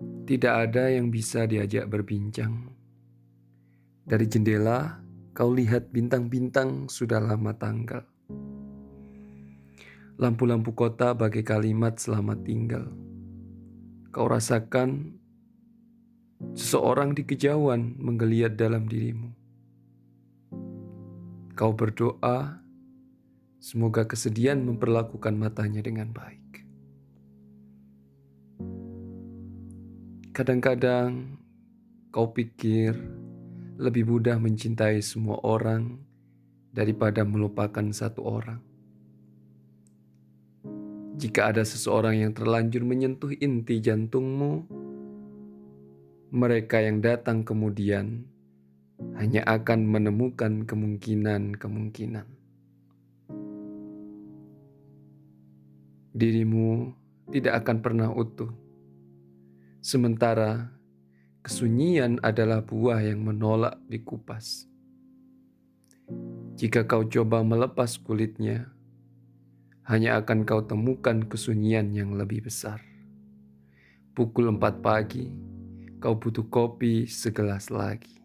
Tidak ada yang bisa diajak berbincang. Dari jendela, kau lihat bintang-bintang sudah lama tanggal. Lampu-lampu kota bagai kalimat selamat tinggal. Kau rasakan seseorang di kejauhan menggeliat dalam dirimu. Kau berdoa, semoga kesedihan memperlakukan matanya dengan baik. Kadang-kadang kau pikir lebih mudah mencintai semua orang daripada melupakan satu orang. Jika ada seseorang yang terlanjur menyentuh inti jantungmu, mereka yang datang kemudian hanya akan menemukan kemungkinan-kemungkinan. Dirimu tidak akan pernah utuh Sementara kesunyian adalah buah yang menolak dikupas. Jika kau coba melepas kulitnya, hanya akan kau temukan kesunyian yang lebih besar. Pukul empat pagi, kau butuh kopi segelas lagi.